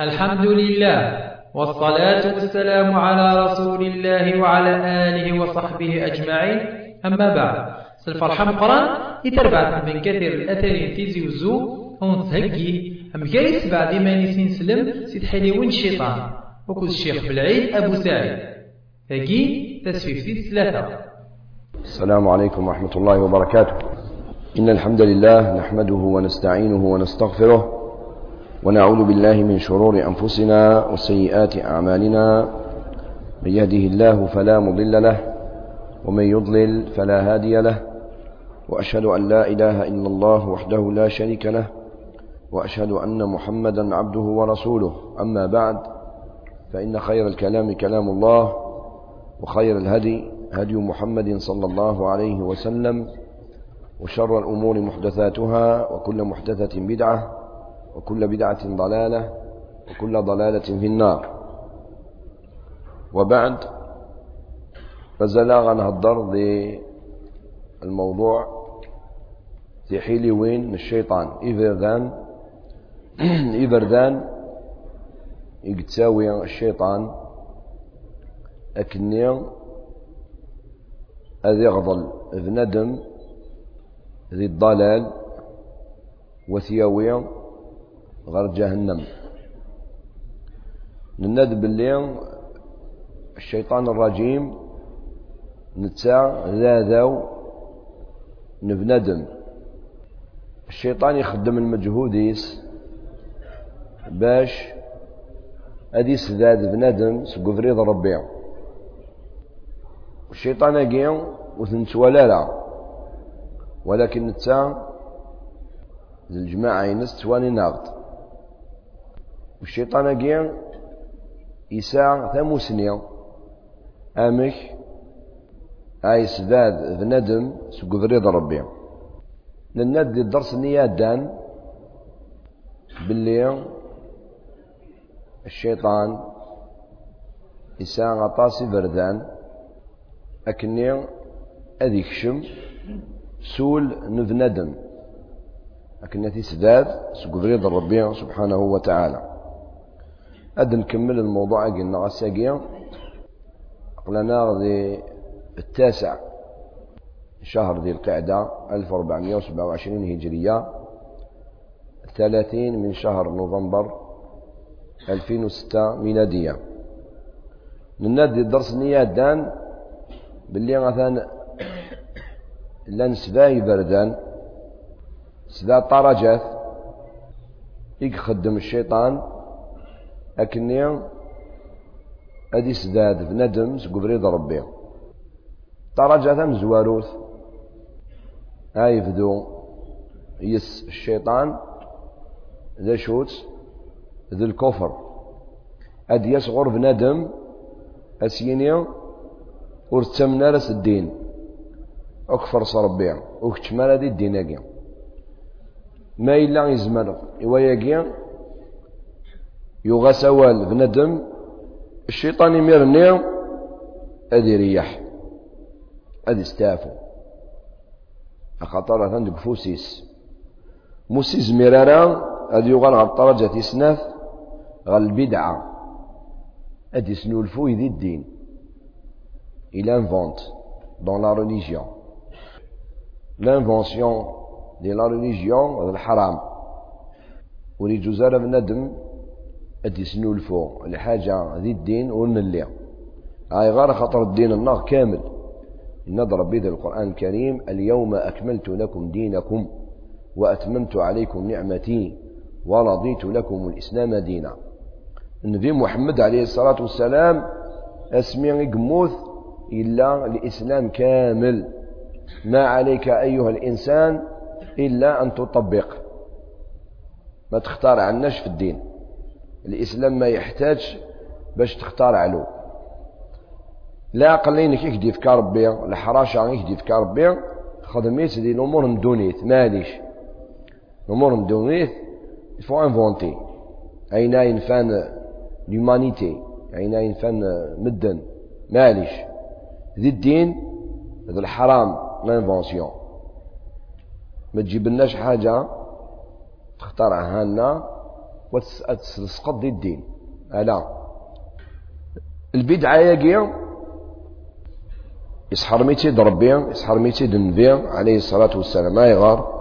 الحمد لله والصلاة والسلام على رسول الله وعلى آله وصحبه أجمعين. أما بعد الفرحة مقران يتربع من كثير الأثرين تيزي وزو ونتهجي أم جايس بعد ما نسين سلم سيد حليون الشيطان وكل الشيخ بالعيد أبو سعيد. هجي تسفيف ثلاثة السلام عليكم ورحمة الله وبركاته. إن الحمد لله نحمده ونستعينه ونستغفره ونعوذ بالله من شرور أنفسنا وسيئات أعمالنا. من يهده الله فلا مضل له ومن يضلل فلا هادي له. وأشهد أن لا إله إلا الله وحده لا شريك له وأشهد أن محمدا عبده ورسوله. أما بعد فإن خير الكلام كلام الله وخير الهدي هدي محمد صلى الله عليه وسلم وشر الأمور محدثاتها وكل محدثة بدعة وكل بدعة ضلالة وكل ضلالة في النار. وبعد فزلا غنهضر ذي الموضوع في حيلي وين الشيطان. إذا إبردان يقتساوي الشيطان أكني أذي يغضل بندم ذي الضلال وثياوي غير جهنم. نند باللي الشيطان الرجيم نتاع ذا ذاو نبندم. الشيطان يخدم المجهوديس باش ادي سداد بنادم سقفريض ربي. الشيطان أجي وثنتولا لا. ولكن نتا الجماعة ينس تواني ناغد والشيطان يساع ثموسنيا أمك أي سداد بنادم سقفريض ربي. لناد الدرس نيادان باللي الشيطان يساء غطاسي بردان أكني أذي كشم سول نذندم أكني تسداد سقفريد ربي سبحانه وتعالى. أد نكمل الموضوع قلنا غساقيا قلنا ذي التاسع شهر ذي القعدة 1427 هجرية 30 من شهر نوفمبر 2006 ميلادية. ننادي الدرس نيادان باللي مثلا لأن سباي بردان سبا طرجات يخدم الشيطان. أكني أدي سداد بندم سقبريض ربي. طرجات مزواروث هاي بدو يس الشيطان. ذا شوت. ذي الكفر. أد يصغر بندم أسيني. ور تمنارس الدين. أكفر صربيع وكتمال هذه الدين ما إلا يزمر إواياكي يغا سوال بندم الشيطان يميرني أدي ريح أدي استافو أخطر عندك فوسيس. موسيس ميرارا أدي يغال على الطرجة سناث غال البدعة. أدي سنولفو ذي الدين. Il invente dans la religion. L'invention de la religion هذا الحرام وريجو زار بندم أدي سنولفو الحاجة ذي الدين ونلي هاي غير خطر الدين النار كامل. نضرب بيد القرآن الكريم اليوم أكملت لكم دينكم وأتممت عليكم نعمتي ورضيت لكم الإسلام دينا. النبي محمد عليه الصلاة والسلام اسمي قموث إلا الإسلام كامل. ما عليك أيها الإنسان إلا أن تطبق. ما تختار عناش في الدين. الإسلام ما يحتاج باش تختار علو. لا قلينك يكدي في كربي الحراشة يكدي في كربي خدميت دي الأمور مدونيت ماليش الأمور مدونيت faut inventer. أين ينفان l'humanité؟ أين ينفان مدن؟ ماليش ذي الدين هذا الحرام لانفونسيون ما تجيب لناش حاجة تخترعها لنا وتسقط دي الدين. ألا. البدعة يا يسحر ميتي ربي يسحر ميتي النبي عليه الصلاة والسلام. ما يغار.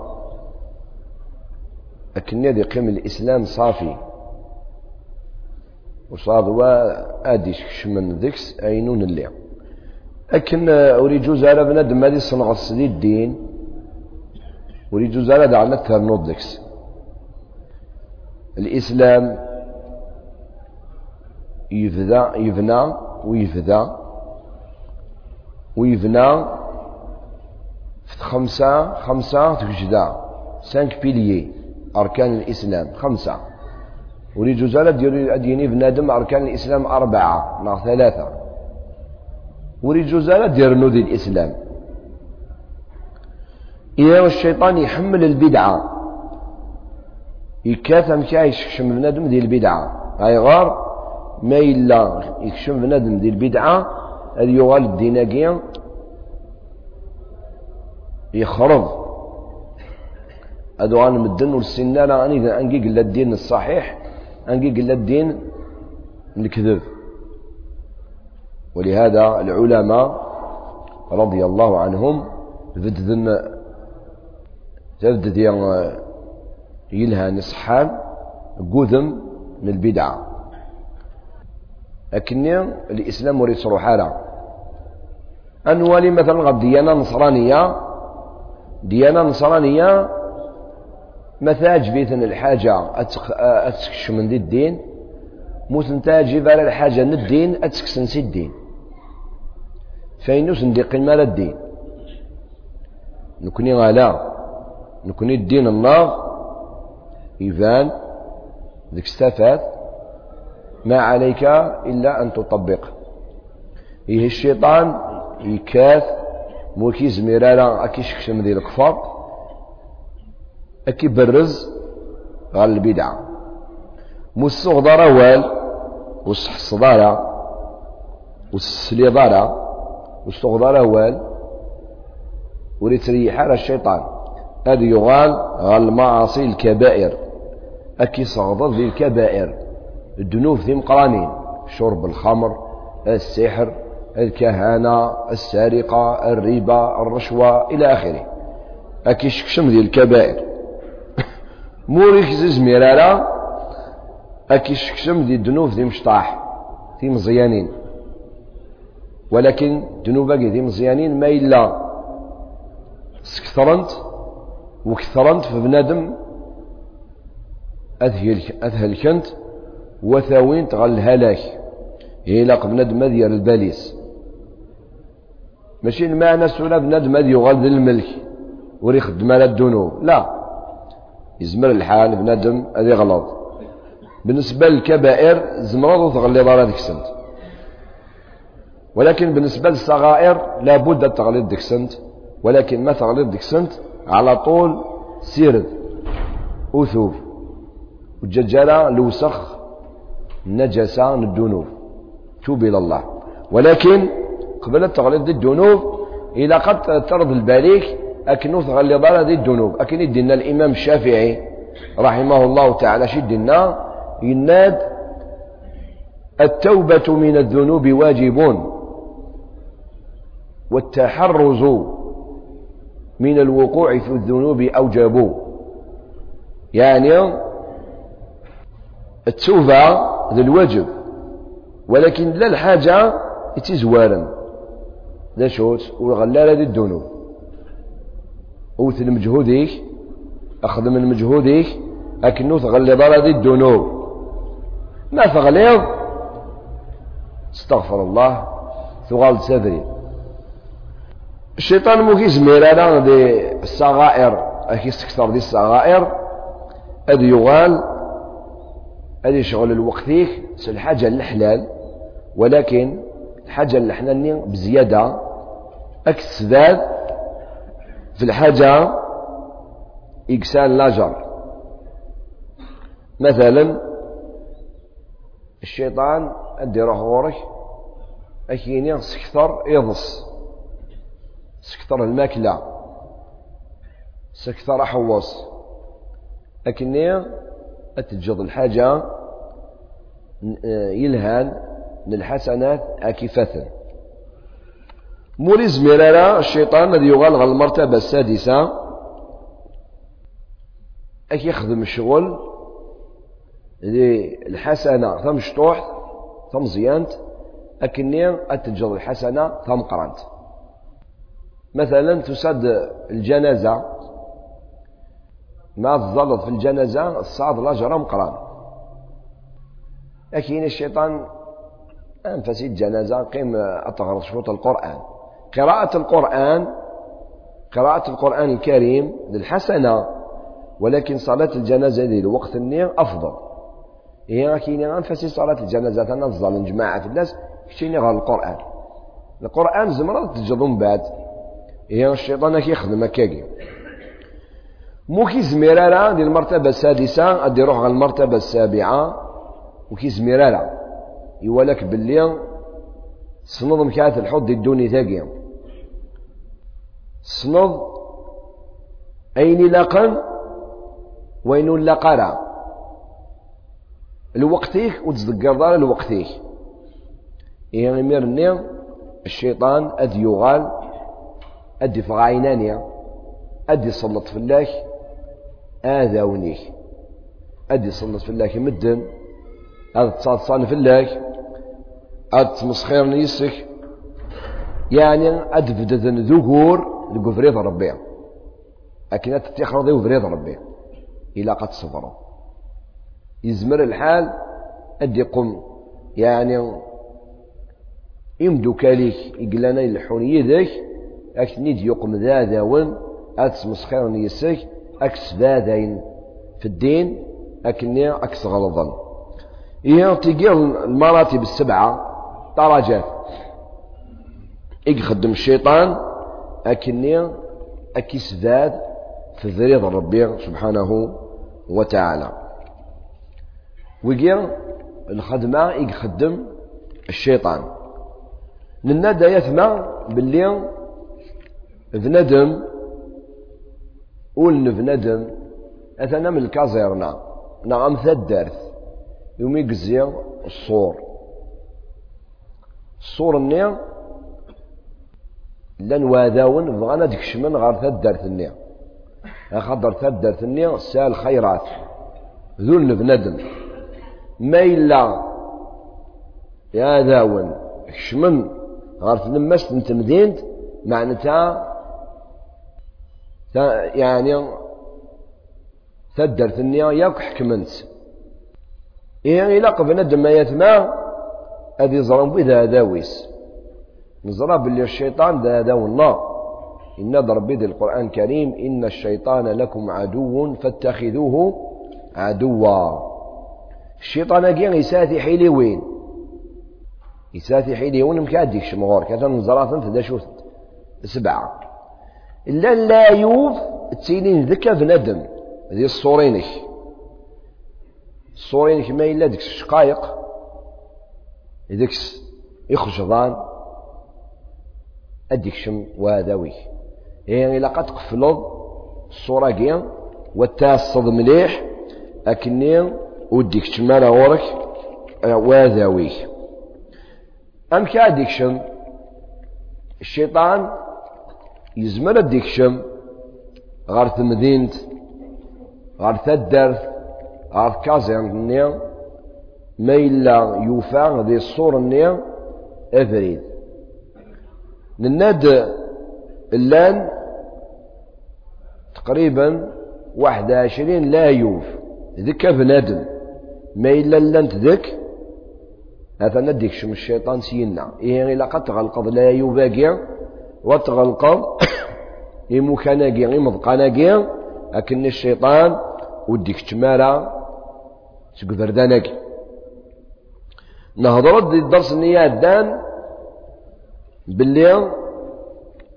لكن يدي قيم الإسلام صافي. وصاد وادي من ذكس أينون اللي. لكن أريد جوز على بنادم هذه صنع السديد الدين. أريد جوز على دعنا ترنود ذكس. الإسلام يبدا يبنى ويبدا ويبنى في خمسة خمسة تجدا سانك بيليي أركان الإسلام خمسة. ولي جزالة ديال أديني بنادم أركان الإسلام أربعة نا ثلاثة. ولي جزالة ديال نودي الإسلام. إذا الشيطان يحمل البدعة. يكاثم كاع يكشف بنادم ديال البدعة. هاي غار ما إلا يكشف بنادم ديال البدعة هذا يغال الديناكيا يخرب. هادو غنمدن والسنة لا غني أنكي قلا الدين الصحيح أنكي قلا الدين الكذب. ولهذا العلماء رضي الله عنهم بددن تبدد يلها نصحان قذم من البدعة لكن الإسلام وريد صروح أنوالي مثلا غد ديانة نصرانية ديانة نصرانية مثاج بيتن الحاجة أتكش من ذي الدين موت نتاجي على الحاجة من الدين أتكس نسي الدين. فإنوس ندي قيمة الدين. نكوني غالا. نكوني الدين النار إيفان ذيك استفاد ما عليك إلا أن تطبق. إيه الشيطان يكاث موكيز ميرالا أكيش من ذي الكفار أكي برز غال البدعة موسو غدارة وال وصح الصدارة والسليضارة وستغدارة وال وريت ريح على الشيطان. هذا يغال غال المعاصي الكبائر. أكي صغضض ذي الكبائر. الذنوب ذي مقرانين. شرب الخمر السحر الكهانة السرقة الربا الرشوة إلى آخره. أكي شكشم ذي الكبائر. موريك زمير على أكي شكشم دي الدنوب دي مشطاح دي مزيانين. ولكن دنوبك دي مزيانين ما إلا سكثرنت وكثرنت في بنادم أذهلكنت وثاوين تغل الهلاك إلا بنادم ديال الباليس. ماشي المعنى سولا بنادم هذا الملك؟ وريخدم على الذنوب لا. يزمر الحال بنادم هذا غلط. بالنسبة للكبائر زمرض تغليظ على ديك السنت ولكن بالنسبة للصغائر لابد التغليظ ديك السنت ولكن ما تغليظ ديك السنت على طول سيرد. أثوب والججالة الوسخ النجسة الذنوب. توب إلى الله. ولكن قبل التغليظ الذنوب إذا قد ترض البريك أكنو تغلظ على ذي الذنوب. أكن يدينا الإمام الشافعي رحمه الله تعالى شدنا يناد التوبة من الذنوب واجب. والتحرز من الوقوع في الذنوب أوجب. يعني التوبة ذا الواجب ولكن لا الحاجة يتزوارا ذا شوت والغلالة ذي الذنوب أوت مجهودك أخذ من مجهودك اكنو تغلظ على ذي الذنوب ما تغلظ استغفر الله ثغال سفري الشيطان مو كيزمير أنا دي الصغائر. كيستكثر دي الصغائر. هذا يغال هذا شغل الوقتيك الحاجة الحلال ولكن الحاجة الحلال بزيادة. أكسداد في الحاجة إكسال لاجر. مثلا الشيطان أدي غورك أكيني سكثر يضص سكثر الماكلة سكثر حوص أكني أتجد الحاجة يلهان للحسنات أكفة موريز ميرارا الشيطان الذي يغالغ المرتبة السادسة. أك يخدم الشغل الحسنة ثم شطوح ثم زيانت. أكني أتجد الحسنة ثم قرانت مثلا تسد الجنازة. ما تظلت في الجنازة الصعد لا مقران. لكن الشيطان أنفسي الجنازة قيم أتغرض شروط القرآن. قراءة القرآن قراءة القرآن الكريم للحسنة ولكن صلاة الجنازة ذي الوقت النير أفضل. هي كاين أنفسي صلاة الجنازة تنظل جماعة في الناس كشيني غير القرآن. القرآن زمرة تجضم بعد. هي الشيطان كيخدم هكاكي. مو كيزمير لا دي المرتبة السادسة أدي روح على المرتبة السابعة. وكيزمير لا يوالك باللي سنض مكات الحوض الدوني تاقي سنض أين لقن وين لقرا. الوقتيك وتزدقر دار الوقتيك. يعني ميرني الشيطان أد يغال أدي فغاينانيا أدي صلت في الله آذاوني أدي في الله مدن. تصاد في الله. أد تمسخير نيسك يعني أد بددن ذكور ذو فريض ربي. أكن تتخرج ذو فريض ربي. إلى قد صبروا يزمر الحال. أدي قم. يعني يمدو كاليك. يقلنا يلحون يدك. أكنيد يقم ذا ذاون أتسمسخير نيسك أكس ذاذين في الدين أكني أكس غلظا. إيه تيجي المراتب السبعة درجات. يخدم الشيطان أكني أكيس ذات في ذريض ربي سبحانه وتعالى. ويجي الخدمة يخدم الشيطان. لنا يثمع باللي بندم ولن بندم أثنا من الكازيرنا نعم ثدرت يوم يقزي الصور. الصور النيا لأن واذاون بغانا ديكشمن غير ثدرت النيا خاطر ثدرت النيا سال خيرات. ذل بندم ما إلا يا ذاون كشمن غير تلمست انت مدينت معناتها يعني ثدرت النيا ياك حكمنت إيه إلا قبل ما يتما أدي ظلم بذا داويس نزرى باللي الشيطان ذا داو الله إن ضرب القرآن الكريم إن الشيطان لكم عدو فاتخذوه عدوا. الشيطان أجي يساتي حيلي وين؟ يساتي حيلي وين؟ مكاديك شمغور كذا نزرى ثنت إلا لا يوف تسينين ذكا بندم ذي الصورينك الصورينك ما إلا ديك الشقايق ديك يخجضان أديك شم وادوي يعني إلا قد تقفلض الصورة كيا وتاصد مليح. أكني وديك تمالا غورك واذاوي أم كاديك شم الشيطان يزمر ديك شم غار تمدينت غار تدرت غار كازيرني ما إلا يوفى ذي الصور النيا أفريد. نناد اللان تقريبا واحد عشرين لا يوف. ذكا بنادم ما إلا لانت ذك هذا نديك شم الشيطان سينا. إيه إلا قد تغلقض لا يوفاقيا وتغلقض إمو قاناقي أكن الشيطان وديك تمارا تقدر داناقي نهضرت دي الدرس النيات دان باللي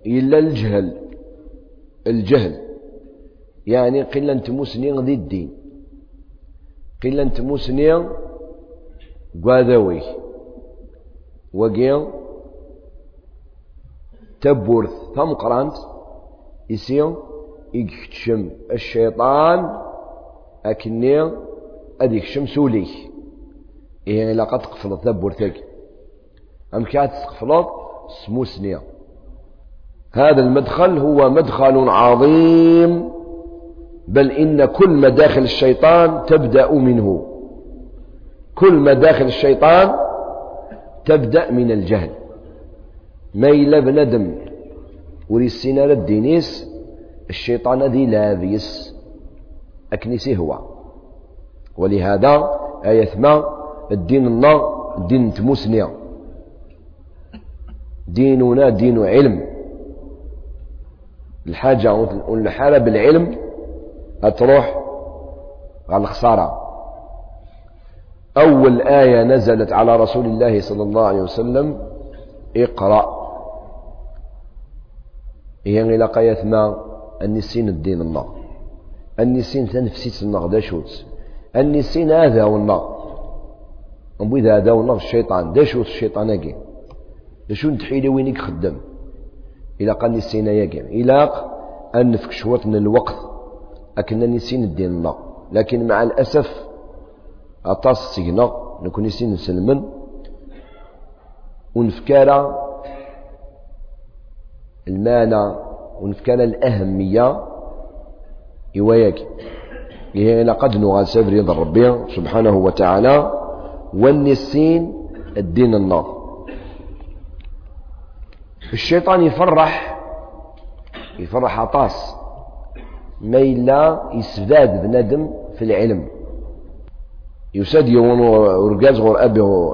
إلا الجهل. الجهل. يعني قلة تموسني ذي الدين. قلة تموسني قاذوي. وقيل تبورث ثم قرانت يسير يكتشم الشيطان أكني أديك شمسوليك إيه إلا قد تقفل تابورتك أم كانت تقفلط سموسنيا هذا المدخل هو مدخل عظيم. بل إن كل مداخل الشيطان تبدأ منه. كل مداخل الشيطان تبدأ من الجهل. ما إلا بندم وريسينا للدينيس الشيطان ذي لابيس. أكنسي هو. ولهذا آية ما الدين الله دين تموسنيا. ديننا دين علم. الحاجة والحالة بالعلم هتروح على الخسارة. أول آية نزلت على رسول الله صلى الله عليه وسلم اقرأ. هي إلى قاية ما النسين الدين الله. النسين تنفسيت النار دا شوت. النسين هذا هو النار نبوي هذا النار الشيطان. دا شوت الشيطان اكي دا شو نتحيلي وينك خدم. إلا قال نسينا ياكي إلا أن نفك شوط من الوقت. أكنا نسين الدين الله. لكن مع الأسف أطاس سيغنا نكون نسين نسلمن ونفكارا المعنى ونفكارا الأهمية إواياك هي لقد سبر رضا ربي سبحانه وتعالى. والنسين الدين الله الشيطان يفرح يفرح عطاس. ما إلا يسداد بندم في العلم. يساد يوم ورقاز غور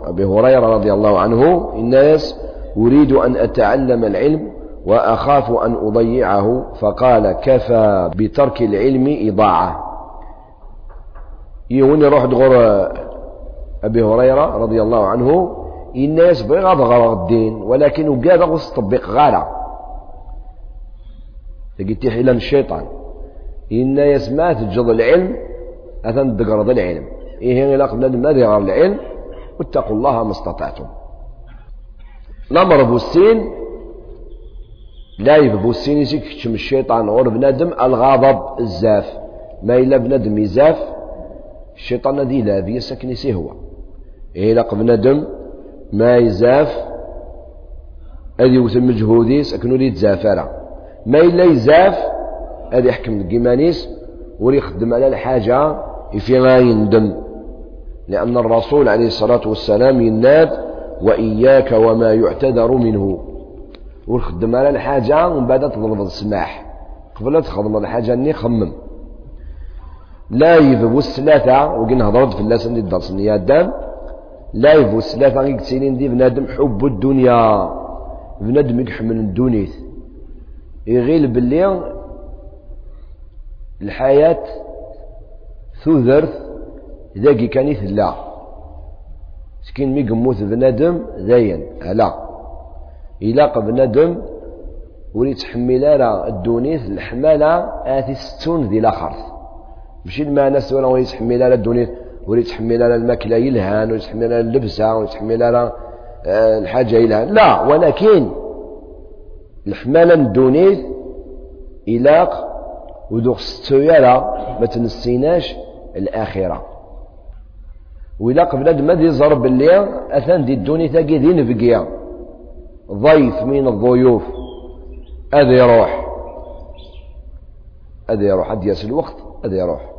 أبي هريرة رضي الله عنه. الناس أريد أن أتعلم العلم وأخاف أن أضيعه فقال كفى بترك العلم إضاعة. يهون روح غور أبي هريرة رضي الله عنه. الناس بغا غرا الدين ولكن وقاد غص طبق غالا تقيت حيلان الشيطان. الناس ما تجد العلم أثن دقرض العلم. إيه إلا قبل ما دقر العلم واتقوا الله ما استطعتم. الأمر بوسين لا يبوسين يسيك كتشم الشيطان غور بنادم الغضب الزاف. ما إلا بنادم يزاف الشيطان ذي لا بيسكن هو إيه لا بنادم ما يزاف أدي يوث مجهوديس أكنو لي تزافرة ما إلا يزاف أدي يحكم القيمانيس ولي يخدم على الحاجة في ما يندم لأن الرسول عليه الصلاة والسلام يناد وإياك وما يعتذر منه. ويخدم على الحاجة ومن بعد تضرب السماح. قبل تخدم الحاجة أني خمم. لا يذبو الثلاثة وقلنا هضرت في اللسان دي الدرس نيادان لا يفوس لا فاقيك تسينين دي بنادم حب الدنيا. بنادم يحمل الدنيا. يغيل باللي الحياة ثوذرث ذاكي كان يثلا سكين مي قموت بنادم ذاين هلا إلا بنادم ولي تحمل على الدونيث الحمالة آتي ستون ذي الآخر. ماشي المعنى سواء ولي تحمل على الدونيث ويتحمل على الماكلة يلهان ويتحمل على اللبسة ويتحمل على آه، الحاجة يلهان. لا ولكن الحمالة ندونيث إلاق ودوغ ستويالا ما تنسيناش الآخرة. وإلا قبل ما دي ضرب اللي أثان دي الدوني تاقي دي نفقيا ضيف من الضيوف. هذا يروح. هذا يروح. هذا ياس الوقت. هذا يروح.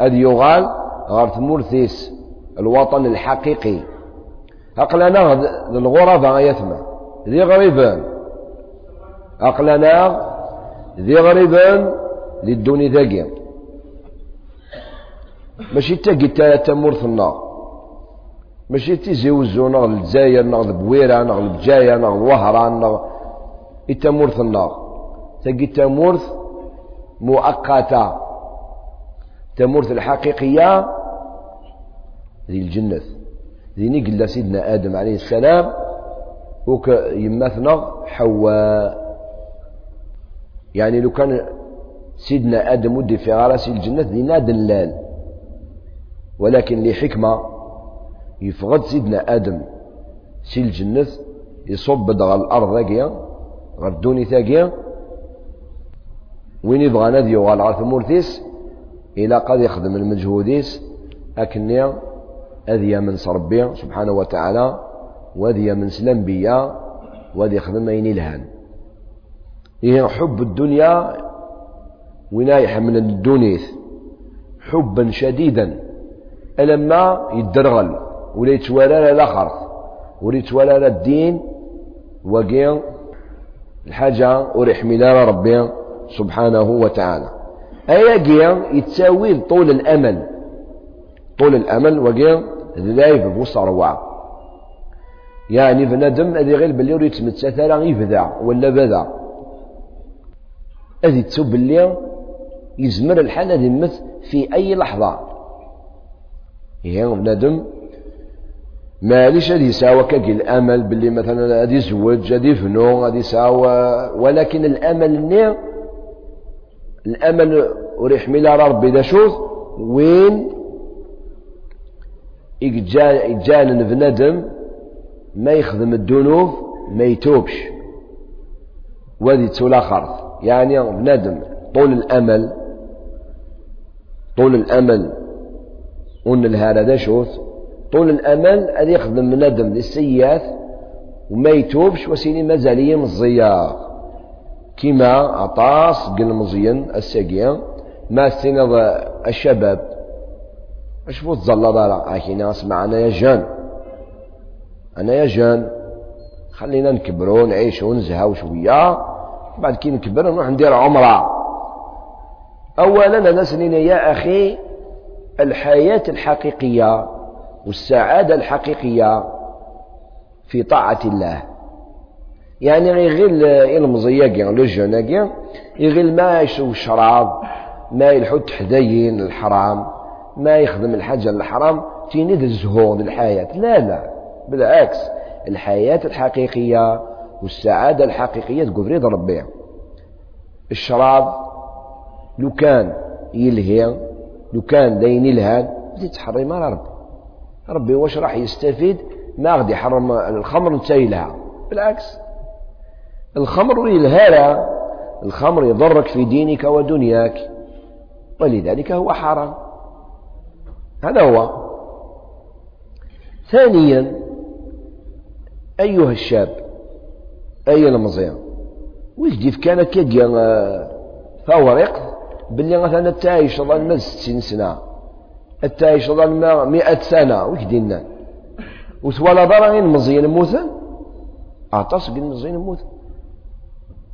هذا يغال. غار تمورثيس الوطن الحقيقي. أقلنا الغرباء يثمى. ذي غريبان. أقلنا ذي غريبان للدوني ذاقيا ماشي تاقي تمورث ماشي تيزيوزو نغ الجزائر نغ البويرة نغ البجاية نغ الوهران نغ التمورث النار. تاقي تمورث مؤقتة. تمورث الحقيقية ذي الجنة. ذي نقل سيدنا آدم عليه السلام وك يمثنا حواء. يعني لو كان سيدنا آدم ودي في غرس الجنة ذي ناد اللال ولكن لحكمة يفقد سيدنا آدم. سي الجنة يصب دغ الأرض ذاكيا غير الدوني ثاقيا. وين يبغى نادي وغال عرف مورثيس إلى قد يخدم المجهوديس. أكني أذي من ربي سبحانه وتعالى وذي من الأنبياء وذي خدم أين الهان إيه حب الدنيا ونايح من الدنيث حبا شديدا. ألما يدرغل. ولا يتوالى الآخر ولا يتوالى الدين وقيا الحاجة وريح ملا ربي سبحانه وتعالى. أيا قيا يتساوي طول الأمل طول الأمل وقيا ذايف بوسط روعة يعني بنادم هذه غير باللي يريد يتمتع راه يبدع ولا بدا هذه تسب اللي يزمر الحال هذه في أي لحظة. هي بنادم ماليش هذه يساوى كاكي الأمل باللي مثلا غادي يزوج غادي يفنو غادي يساوى ولكن الأمل ني الأمل وريحمل ربي دا شوف وين يجال بنادم ما يخدم الذنوب ما يتوبش. وهذه تسولا خرط يعني بنادم طول الأمل طول الأمل ون الهالة شوت طول الأمل هذا يخدم بنادم للسيئات وما يتوبش وسيني مازال مزيار كيما عطاس قل مزيان الساقيا ما سينض الشباب. اش فوت زلا دارا اكينا اسمع أنا يا جان. أنا يا جان. خلينا نكبروا نعيشوا نزهاو شوية. بعد كي نكبر نروح ندير عمرة. اولا أنا سنين يا أخي الحياة الحقيقية. والسعادة الحقيقية في طاعة الله. يعني غير المزيق يعني لو جون يغير ما يشرب الشراب ما يلحد حداين الحرام ما يخدم الحاجة الحرام تينيد الزهور للحياة لا لا بالعكس الحياة الحقيقية والسعادة الحقيقية رضا ربي. الشراب لو كان يلهي لو كان داين يلهان تحرم على ربي. ربي واش راح يستفيد؟ ما غادي يحرم الخمر نتا بالعكس. الخمر يلهالا الخمر يضرك في دينك ودنياك. ولذلك هو حرام. هذا هو. ثانيا أيها الشاب أي المزيان ويجدي كان كيجي فورق باللي مثلا التعيش ظل ستين سنة التعيش ظل مئة سنة. ويجدينا وثوالا ضرعين مزيان موثا أعطاس قل مزيان موثا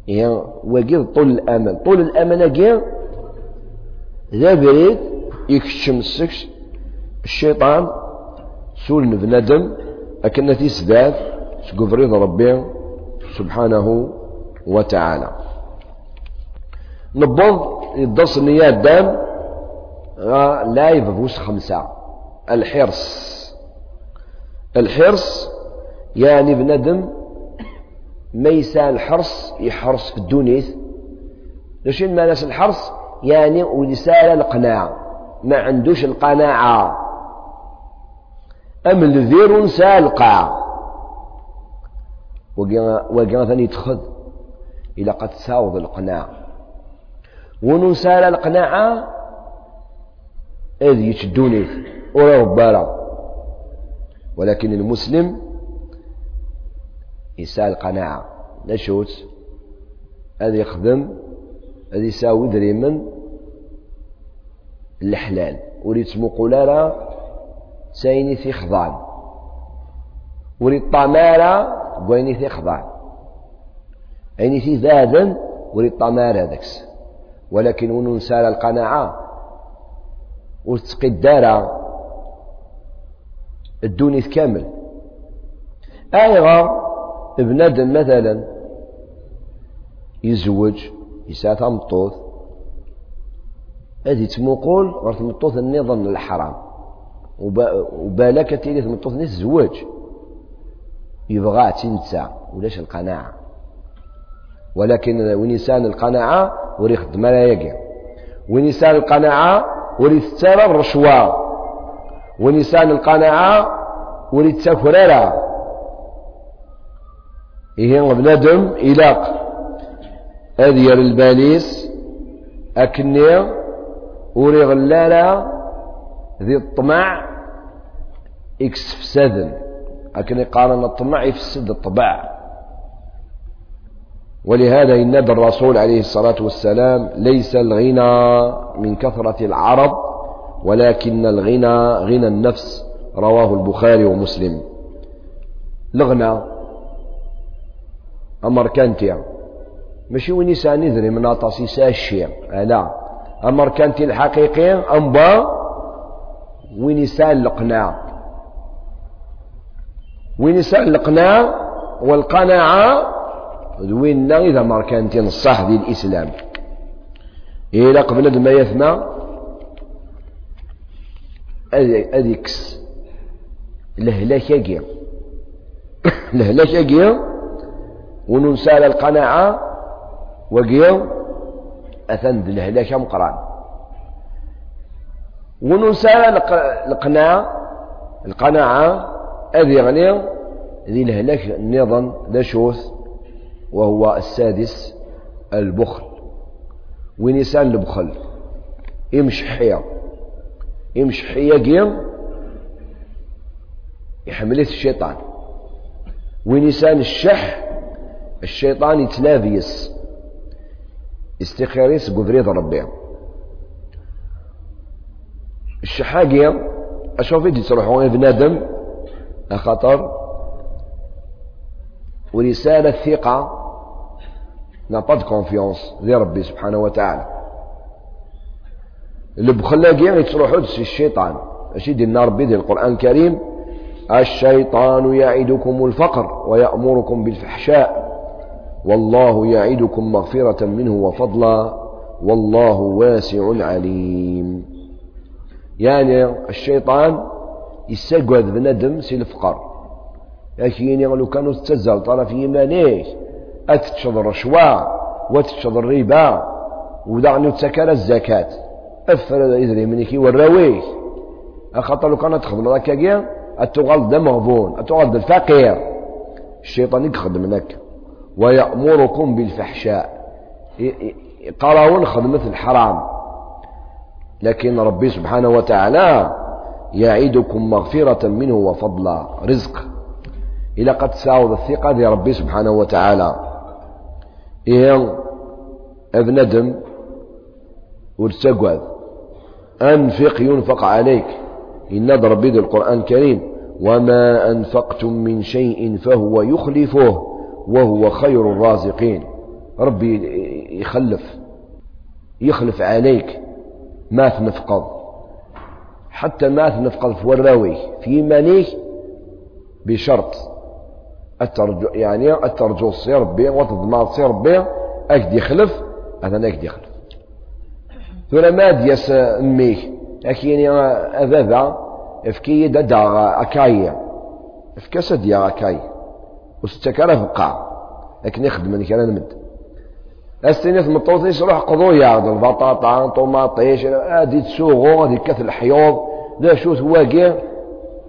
يعني وقيل طول الأمل. طول الأمل قيل ذا بريد يكشم السكش الشيطان سول بندم أكن تيسداد سقف رضا ربي سبحانه وتعالى. نبض يدص نيات دام لا يفوس خمسة. الحرص. الحرص يعني بندم ما يسأل الحرص يحرص في الدونيث ليش ما ناس الحرص؟ يعني ولسال القناعة. ما عندوش القناعة. أم الذير سالقع وقنا ثاني يتخذ إلى قد ساوض القناعة. ونسال القناعة؟ إذ يتشدوني وربالا ولكن المسلم يسأل قناعة. نشوت. هذا يخدم. هذا يساوي دريمن. الحلال. وريت مقولة سايني في خضان. وريت طمارة قويني في خضان. أيني في ذادا وريت طمارة داكس. ولكن ونسال القناعة. وتسقي الدارة الدونيث كامل. أيغا بنادم مثلا يزوج يساعد مطوث هذه تموقول غير تمطوث النظام الحرام. وبالك تيلي تمطوث نيس الزواج يبغى تنسى ولاش القناعة. ولكن ونسان القناعة وري خدمة لا يقع ونسان القناعة تتسرى الرشوة ونسان القناعة تسافرارا إيه بنادم إلاق. أذير الباليس أكني وري غلالة ذي الطمع إكس فساد لكن يقارن الطمع يفسد الطبع ولهذا ينادى الرسول عليه الصلاة والسلام ليس الغنى من كثرة العرب ولكن الغنى غنى النفس رواه البخاري ومسلم. الغنى أمر كانتيا ماشي وين يسان يدري من أطاسي ساشي لا أمر كانتي الحقيقي أمبا وين يسان القناع وين يسان القناع والقناعة وين إذا ماركانتين الصح دي الإسلام. إلا قبل ما يثنى أديكس لهلاك يجي لهلاك يجي وننسال القناعة. وقيا أثند لهلاك مقران. وننسال القناعة. القناعة أذي غني ذي الهلاك النظام ذا شوث. وهو السادس البخل. ونسان البخل؟ يمشي حيا يمشي حيا قيم يحملت الشيطان. ونسان الشح؟ الشيطان يتلافيس استخيريس قدرية ربي. الشحاقية أشوف يدي تروحون بنادم أخطر ورسالة ثقة n'a pas de confiance ذي ربي سبحانه وتعالى. اللي بخلاقي يعني تروحوا الشيطان. اش يدير ربي ديال القرآن الكريم الشيطان يعدكم الفقر ويأمركم بالفحشاء. والله يعدكم مغفرة منه وفضلا. والله واسع عليم. يعني الشيطان يسقد بندم سي الفقر. لكن لو كانوا تتزل طرف يمانيه أتتشض الرشوة وتتشض الربا ودعني تسكر الزكاة. أفر إذري منك والرويه أخطر لو كانت تخدم ذاك كيا أتغلد مغبون أتغلد الفقير. الشيطان يخدم منك ويأمركم بالفحشاء. قراون خدمة الحرام. لكن ربي سبحانه وتعالى يعيدكم مغفرة منه وفضلا. رزق. إلى قد تساوض الثقة ذي ربي سبحانه وتعالى. إيه أبندم ورتقوذ أنفق ينفق عليك. إن ربي ذي القرآن الكريم. وما أنفقتم من شيء فهو يخلفه وهو خير الرازقين. ربي يخلف يخلف عليك ما تنفقض حتى ما تنفقض في وراوي في منيك بشرط. الترجو يعني الترجو تصير ربي وتضمع تصير ربي أكد يخلف هذا اكد يخلف. ثم ما دياس أميك أكيني اذاذا أفكي دا أكاي. افكاس ديا أكاي. وستكرا فقع لكن يخدم من كان نمد استنيت مطوطيش روح قضويا البطاطا طوماطيش هادي تسوغو هادي كث الحيوض. لا شوت واقع.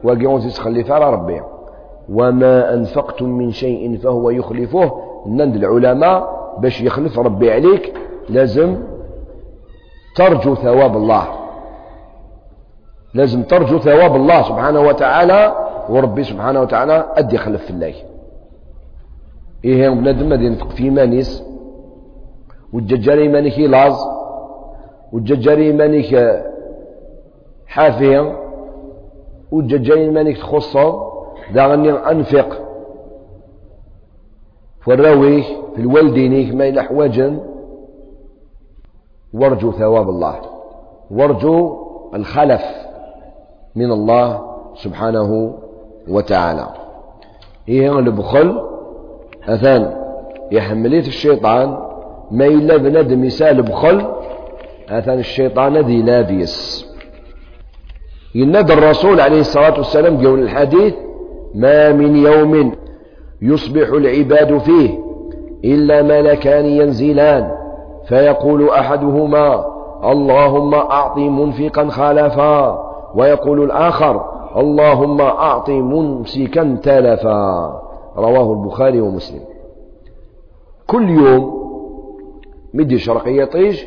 واقع وزيد تخلي فيها ربي وما أنفقتم من شيء فهو يخلفه نند العلماء باش يخلف ربي عليك لازم ترجو ثواب الله. لازم ترجو ثواب الله سبحانه وتعالى وربي سبحانه وتعالى أد يخلف في الله إيه بنادم غادي ينفق في مانيس والججاري مانيك لاز والججاري مانيك حافية والججاري مانيك تخصه داغني أنفق. فالروي في الوالدين ما إلى حواجا وارجو ثواب الله. وارجو الخلف من الله سبحانه وتعالى. إيه البخل أثان يحمليت الشيطان ما إلا بنادم يسال بخل. أثان الشيطان ذي لابيس. ينادى الرسول عليه الصلاة والسلام قول الحديث ما من يوم يصبح العباد فيه إلا ملكان ينزلان. فيقول أحدهما اللهم أعط منفقا خلفا. ويقول الآخر اللهم أعط ممسكا تلفا. رواه البخاري ومسلم. كل يوم مدي شرقية طيج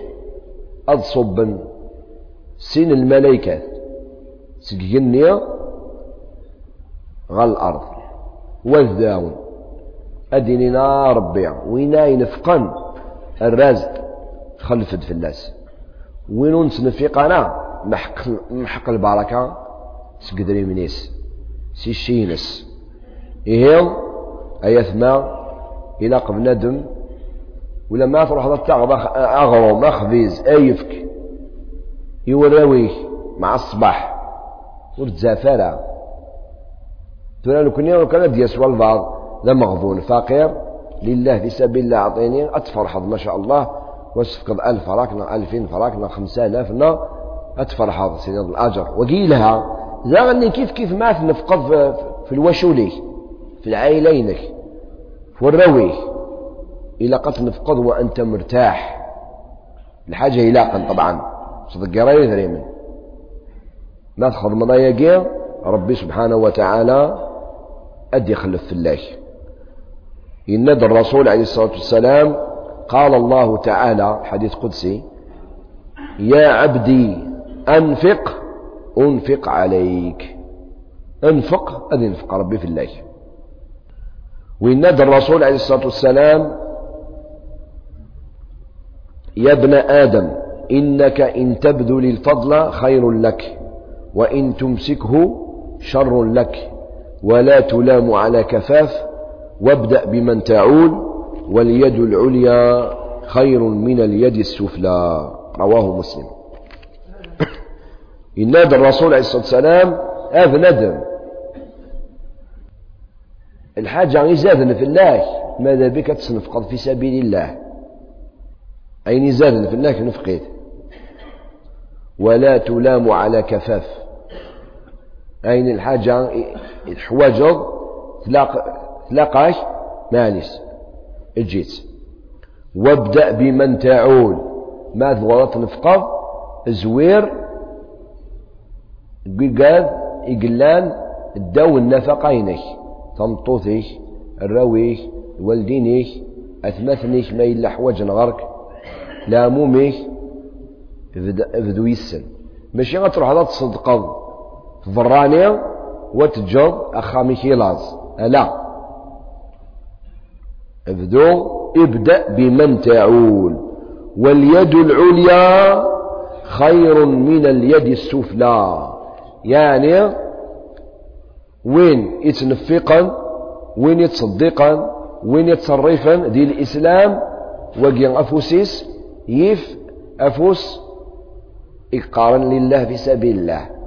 أضصب سن الملائكة سجني غال الأرض. والذاون أديننا ربي. وينا ينفقن الرازق خلفت في الناس وين نتنفق أنا محق, محق البركة. سقدري منيس. سي شينس. إيه؟ أيثما إلى قبل ندم. ولا ما تروح تغضى أغرو مخبيز أيفك يوراويه مع الصباح. ورتزافرة تقول لو كنا كان ديسوا البعض لا مغبون فقير لله في سبيل الله أعطيني أتفرحض ما شاء الله. واسفقد ألف فراكنا ألفين فراكنا خمسة آلافنا أتفرحض سيد الأجر. وقيلها زاغني كيف كيف ما تنفقد في الوشولي في العائلينك في الروي. إلى قد نفقد وأنت مرتاح. الحاجة إلاقا طبعا. صدق قرايه ذريمن ما تخذ مضايقين ربي سبحانه وتعالى أدي خلف في الله. إن الرسول عليه الصلاة والسلام قال الله تعالى حديث قدسي يا عبدي أنفق أنفق عليك. أنفق أذ انفق ربي في الله. وإن الرسول عليه الصلاة والسلام يا ابن آدم إنك إن تبذل الفضل خير لك وإن تمسكه شر لك. ولا تلام على كفاف وابدأ بمن تعول واليد العليا خير من اليد السفلى. رواه مسلم. إن نادى الرسول عليه الصلاة والسلام هذا ندم. الحاجة يزادن في الله. ماذا بك تصنفقض في سبيل الله؟ أي نزال في الله نفقيت ولا تلام على كفاف. أين الحاجة الحواجر تلاقاش مالس الجيت وابدأ بمن تعول. ما ثغرت نفقض زوير قال إقلان الدو النفقينك تمطوثيك الراويك والدينيك أثمثنيك ما إلا حواج نغرك لا موميك بدو يسن ماشي غتروح هذا تصدقض في ضرانيا وتجد أخاميك يلاز لا ابدو ابدأ بمن تعول واليد العليا خير من اليد السفلى يعني وين يتنفقا وين يتصدقا وين يتصرفا دي الإسلام وقيا أفوسيس يف أفوس إقارا لله في سبيل الله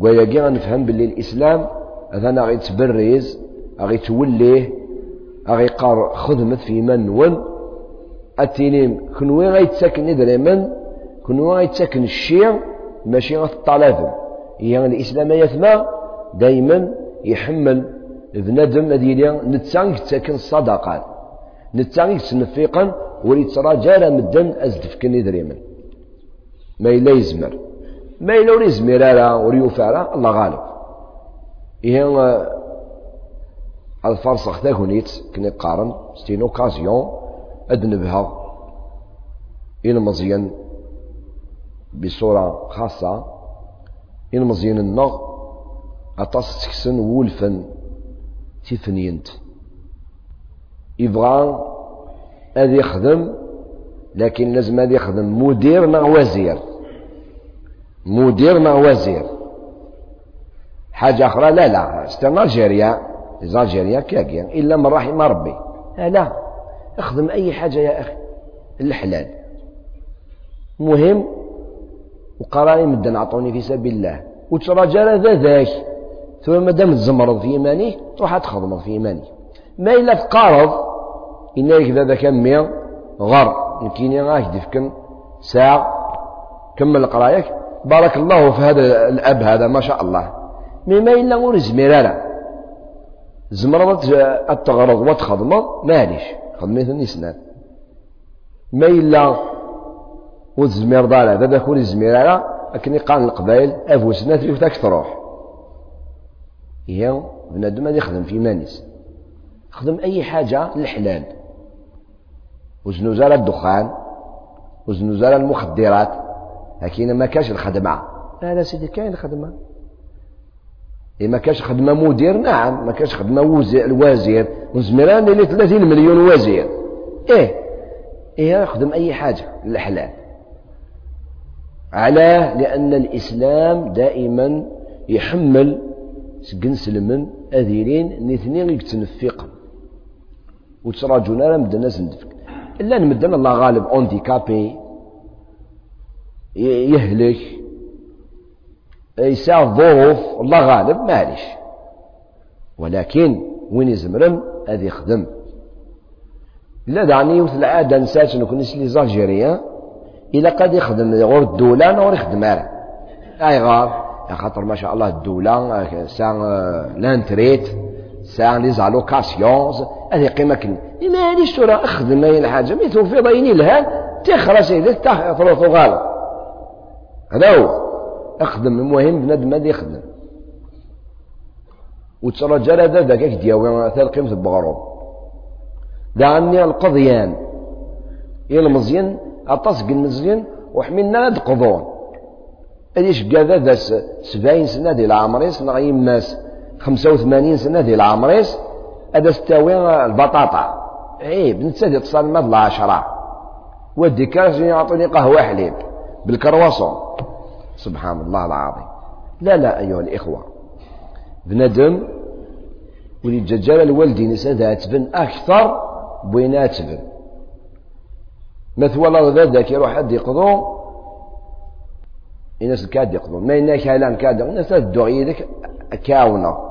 ويجي نفهم باللي الإسلام هذا غي تبرز غي توليه غي قار خدمة في من ون. أتينيم كنوي غي تسكن إدريمن كنوي غي تسكن الشيع ماشي الطلب. يعني الإسلام يثمى دايما يحمل بندم أديليا نتسانك تسكن الصدقات تنفيقا وريتراجع مدن أزدفكني دريمن ما إلا يزمر. ما إلا وري يوفى الله غالب. إيه الفرصة تاكونيت كني قارن ستين اوكازيون أد نبها إن مزيان بصورة خاصة إن مزيان النغ أطاس تكسن وولفن تيفنينت يبغى هذا يخدم لكن لازم هذا يخدم مدير مع وزير. مدير مع وزير. حاجة أخرى لا لا ستنا الجيريا الجيريا كاكيا إلا من رحم ربي. لا اخدم أي حاجة يا أخي. الحلال. مهم وقراني مدن عطوني في سبيل الله. وتراجع ذا ذاك ثم ما دام تزمرض في إيمانه تروح تخدم في إيمانه ما إلا تقارض إن ذا كمي غر يمكن غاك دفكن ساعة كمل قرايك بارك الله في هذا الأب هذا ما شاء الله. مما إلا غور زميرانا زمرضت التغرض وتخدم ماليش. خدميت النسنان ما إلا وزمير دارا هذا كون زميرانا لكن قان القبائل أفوسنا تريفتك تروح. هي بنادم يخدم في مانيس. خدم أي حاجة الحلال. وزنوزال الدخان. وزنوزال المخدرات. لكن ما كاش الخدمة. لا لا سيدي كاين الخدمة. إيه ما كاش خدمة مدير نعم ما كاش خدمة وزير وزميران اللي 30 مليون وزير. إيه إيه يخدم أي حاجة الحلال علاه لأن الإسلام دائما يحمل سكن سلمن أذيرين نثنين يتنفق. وتراجونا مدنا الناس ندفك إلا نمدنا الله غالب أونديكابي يهلك. يساع ظروف الله غالب معليش. ولكن وين يزمرن هذا يخدم. لا دعني وث العادة نسات نكون لي زالجيريان إلا قد يخدم غور الدولة نور يخدم على. أي غار. خاطر ما شاء الله الدولة سان لانتريت سان لي زالوكاسيونز هذه قيمة كل ما هذيش ترى أخدم أي حاجة ميتو في ضيني لها تخرج سيدي تخرج غالب هذا هو. أخدم المهم بنادم هذا يخدم. وترجى هذا ذاك دياوي ثالقيم البغروب. دعني القضيان. إلى المزيان أطاس المزيان وحملنا هاد قضون أديش قاذا ذا سبعين سنة ديال العمريس نغي ماس خمسة وثمانين سنة ديال العمريس هذا ستاوي البطاطا. إيه بنتسى ديال تصال ماد العشرة ودي كاش يعطوني قهوة حليب. بالكرواسون. سبحان الله العظيم. لا لا أيها الإخوة. بندم ولي ججال الوالدين سادات بن أكثر بوينات بن. ذا ذاك يروح حد يقضو. الناس كاد يقضو. ما يناك كالان كاد الناس الدعي ذاك كاونا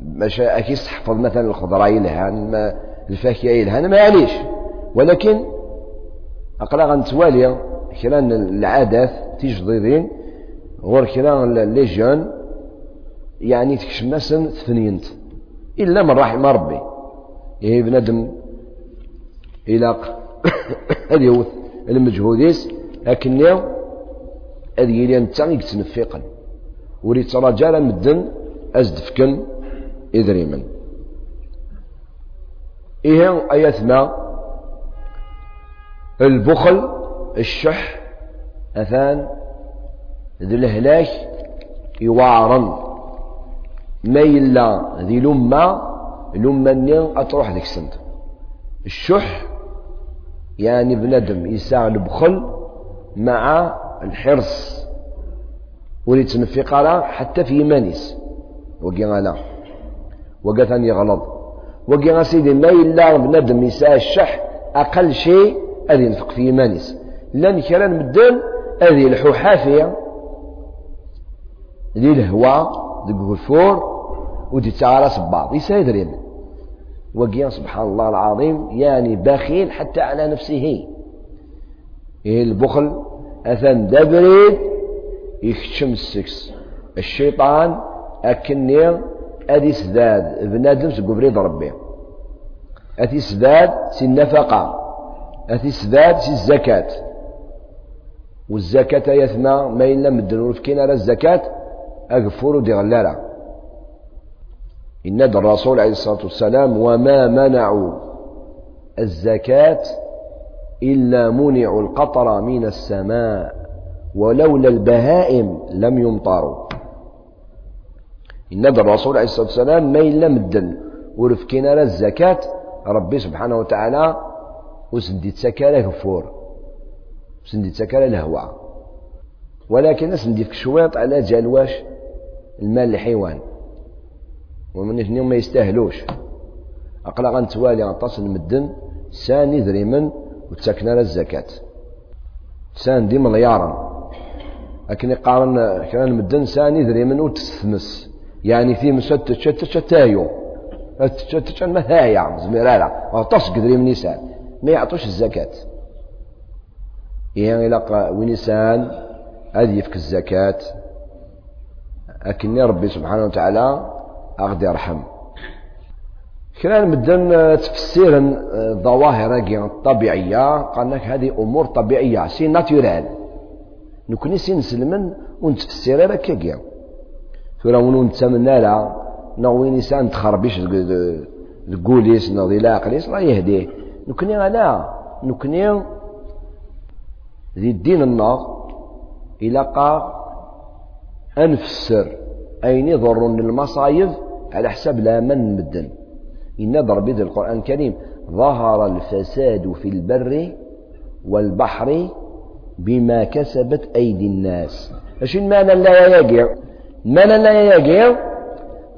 باش أكيد تحفظ مثلا الخضراء يلهان الفاكهة يلهان ما يعنيش ولكن اقرا غنتوالي كرا العادات تيجديدين غور كرا لي جون يعني تكشمسن ثنينت إلا من رحم ربي. إيه بنادم هذه هو المجهوديس لكن هذه يلي نتا يتنفقا ولي ترجال مدن أزدفكن إذريمن. إيه آيات ما؟ البخل الشح أثان ذي الهلاك يوعرن ما إلا ذي لما لما أتروح ذيك السنت. الشح يعني بندم يساع البخل مع الحرص. وليت تنفق على حتى في مانيس. وقي لا. وقا ثاني غلط. وقي سيدي ما إلا بندم يساع الشح أقل شيء أذي ينفق في مانيس. لأن كلام مدن أذي الحوحافية. ذي الهواء ذي الغفور ودي تعالى بعض يسايد ريم وقيا سبحان الله العظيم يعني بخيل حتى على نفسه. إيه البخل؟ أثن دبريد يكتشم السكس. الشيطان أكني أدي سداد. بنادم سقبريد ربي. أتي سداد سي النفقة. أتي سداد سي الزكاة. والزكاة يثنى ما إلا مدن فكينا على الزكاة أغفور دي غلالة إن الرسول عليه الصلاة والسلام وما منعوا الزكاة إلا منعوا القطر من السماء ولولا البهائم لم يمطروا. إن الرسول عليه الصلاة والسلام ما إلا مدن ورفكنا الزكاة ربي سبحانه وتعالى وسندي تسكى غفور وسندي تسكى الهواء ولكن سندي في شويط على جالواش المال الحيوان. ومن اثنين ما يستاهلوش. أقلا غنتوالي غنطاس المدن ساني دريمن وتسكن على الزكاة. سان دي مليارا لكن يقارن كان المدن ساني دريمن وتستمس يعني في مسد تشتايو تشتت ما هايا زميرالا أو تصق دريم نيسان ما يعطوش الزكاة. يعني إلى ونسان هذه يفك الزكاة لكن ربي سبحانه وتعالى أغد يرحم كنا مدن تفسير الظواهر الطبيعية قال لك هذه أمور طبيعية سي ناتورال نكوني سي نسلمن ونتفسير لك كيا ثورا ونون نتمنى لا نوين إنسان تخربيش تقوليس نضي لا عقليس الله يهديه نكوني لا نكوني ذي الدين النار إلى قا أنفسر أين يضرون المصايب على حساب لا من مدن. إن ضرب القرآن الكريم ظهر الفساد في البر والبحر بما كسبت أيدي الناس. إيش المعنى لا يقع المعنى لا يقع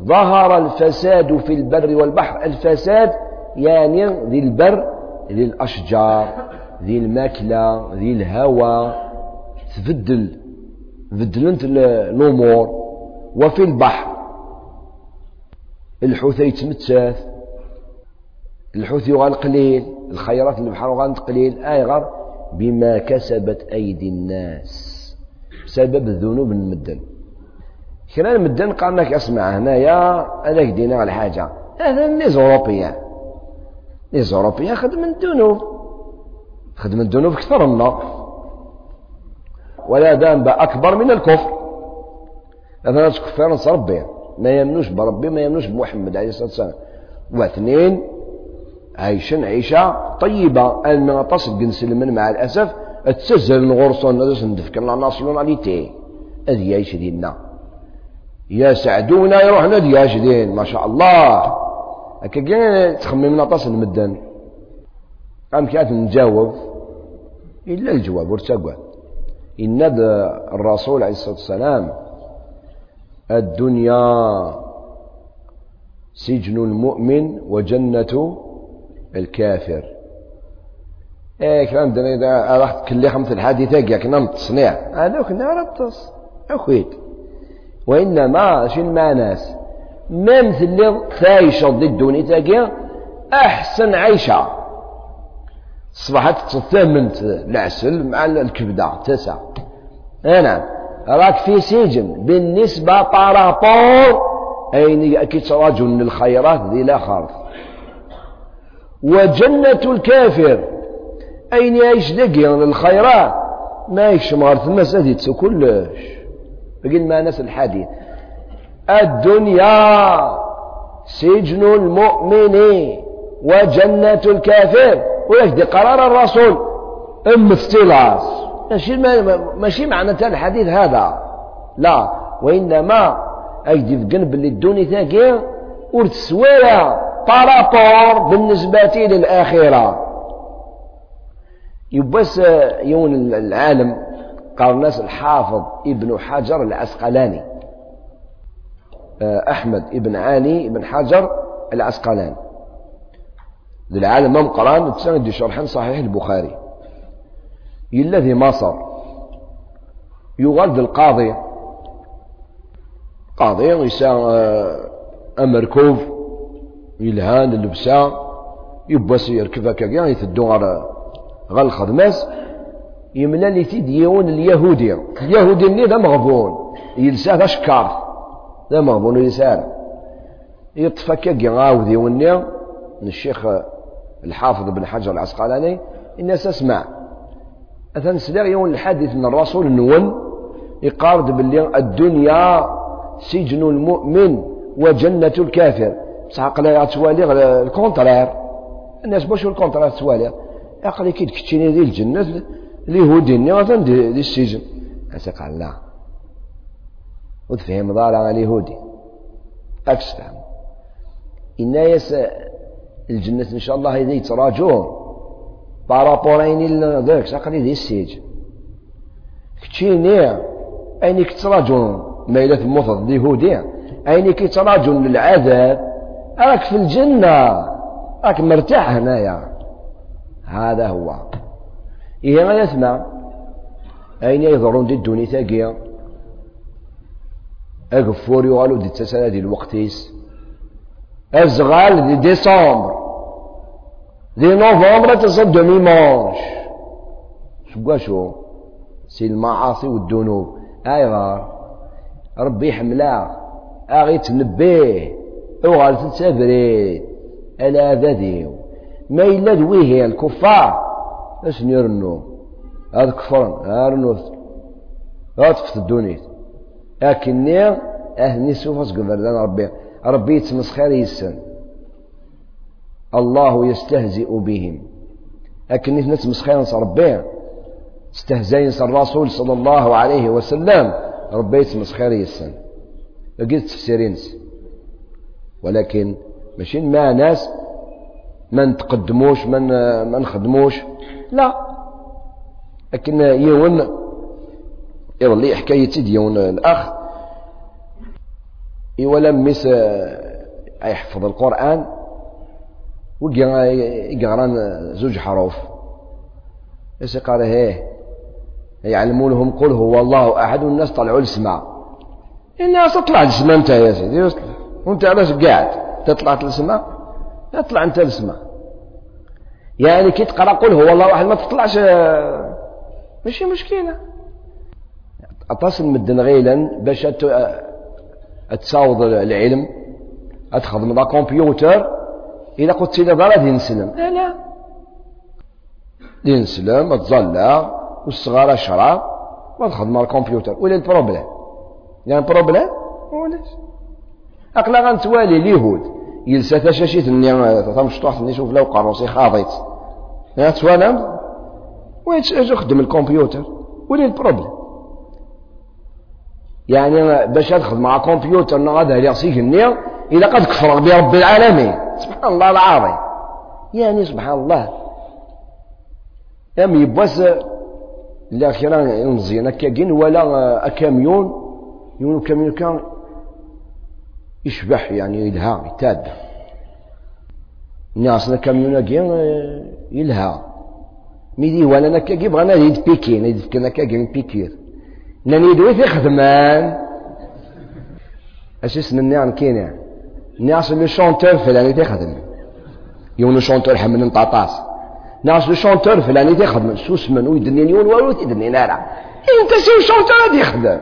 ظهر الفساد في البر والبحر. الفساد يعني ذي البر ذي الأشجار ذي الماكلة ذي الهواء تبدل بدلنت الأمور. وفي البحر الحوت يتمتث الحوت يغال قليل الخيرات البحر يغال قليل آي غير؟ بما كسبت أيدي الناس. بسبب الذنوب المدن. كنا المدن قال لك اسمع هنايا هذاك دينا على حاجة؟ هذا الناس أوروبيان الناس أوروبيان خدم الذنوب. خدم الذنوب أكثر منا ولا ذنب أكبر من الكفر. هذا ناس كفار ربي. ما يمنوش بربي ما يمنوش بمحمد عليه الصلاة والسلام. واثنين عايشين عيشة طيبة. أن تصل نسلم مع الأسف. تسزل الغرصون هذا سندفك لا ناسيوناليتي. هذه يعيش ديننا. يا سعدونا يروح نادي يعيش دين. ما شاء الله. هكا كاع تخمم نطاس المدن قام كانت نجاوب إلا الجواب ورتقوا إن الرسول عليه الصلاة والسلام الدنيا سجن المؤمن وجنة الكافر. إيه كلام دنا إذا رحت كل خمس الحادثة كي كنا التصنيع هذوك نار التص اخويت وإنما شو الماناس ما مثل اللي خايشة ضد الدنيا تاقيا أحسن عيشة. صبحت تثمنت العسل مع الكبدة تسع. نعم راك في سجن بالنسبة بارابور أين كيتراجل للخيرات ذي لا وجنة الكافر أين يعيش دقي للخيرات ما يعيش مغارة المسجد تسو كلش. بقين ما ناس الحديث. الدنيا سجن المؤمن وجنة الكافر. ويجدي قرار الرسول. أم افتلاس. ماشي ماشي معنى الحديث هذا. لا وإنما أجدي في قلب اللي الدنيا ثاقية ورتسوية بارابور بالنسبة للآخرة. يبس يون العالم قال الناس الحافظ ابن حجر العسقلاني. آه، أحمد ابن علي ابن حجر العسقلاني. للعالم مم قرآن تسند شرحا صحيح البخاري. الذي مصر. يغلد القاضي. قاضي يسا أمركوف. يلهان اللبسة. يبس يركب كاع يثدو على غا الخدماس يملا لي تيد يون اليهودي. اليهودي اللي ذا مغبون. يلسا ذا شكار. ذا مغبون يسار يطفى كاع غاودي ونيا. الشيخ الحافظ بن حجر العسقلاني الناس اسمع أثن سلاغ يون الحديث من الرسول نون يقارد باللي الدنيا سجن المؤمن وجنة الكافر. بصح عقلي توالي الكونترير. الناس باش الكونترير توالي؟ عقلي كي تكتشيني دي الجنة اليهودي غادي دي, السجن. قال لا. وتفهم ضالع اليهودي. أكس فهم. الجنة إن شاء الله هذي يتراجون بارابورين ذاك ساقلي دي السجن كتشيني أين كتراجون ما إلا تموت اليهودي أين كتراجون للعذاب؟ راك في الجنة. راك مرتاح هنايا. هذا هو. إيه ما يسمع؟ أين يظهرون دي الدنيا ثاقية أقفور يغالو دي التسالة دي الوقتيس أزغال دي ديسمبر. دي نوفمبر تصد ديمانش شو شو سي المعاصي والذنوب اي غار ربي يحملها اغي تنبيه اوغال تتسابري الا ذاديو ما إلا دويه الكفار اش نيرنو هذا كفرن هارنو في الدنيا لكني أهني سوف أسقف ربي ربي يتمسخر يسن الله يستهزئ بهم. لكن نتمسخر ربي استهزئ الرسول صلى الله عليه وسلم. ربي يتمسخر يسن. قلت تفسيرينس ولكن ماشي مع ناس ما نتقدموش ما ما نخدموش لا. لكن يون يولي حكايتي ديون الأخ. ولا مس يحفظ القرآن. ويقرا زوج حروف. إيش قال؟ هيه يعلمونهم قل هو الله أحد والناس طلعوا للسماء الناس تطلع للسماء أنت يا سيدي وأنت علاش قاعد تطلع للسماء اطلع أنت للسماء يعني كي تقرأ قل هو الله أحد ما تطلعش ماشي مشكلة. أتصل مدن غيلا باش تساوض العلم أتخدم لا كمبيوتر إذا قلت لي ضرا دين سلم. لا لا. دين سلم تظلع والصغار شراب ما تخدم الكمبيوتر. ولا البروبليم يعني بروبليم ولاش. أقلا غنتوالي اليهود يلسى تشاشيت النيا تمشطوح نشوف لو قروسي خاضيت يعني توالم ويتش خدم الكمبيوتر؟ ولا البروبليم يعني باش تخدم مع كمبيوتر نغاد هذا يعصيك النيا إذا قد كفر برب العالمين. سبحان الله العظيم. يعني سبحان الله. أم يبوس لا خيرا مزيان هكا كين ولا أكاميون يون كاميون كان يشبح يعني يلها يتاد. ناس كاميون كين يلها. ميدي ولا نكا كي بغانا يد بيكين. يد كنا كا كين بيكير. ناني دوي في خدمان. اش اسم عن كينا ناس لو شونتور فلاني تخدم يون لو شونتور حمل نطاطاس ناس لو شونتور فلاني تخدم سوسمن ويدني يون والو تدني نارا. انت سي شونتور غادي يخدم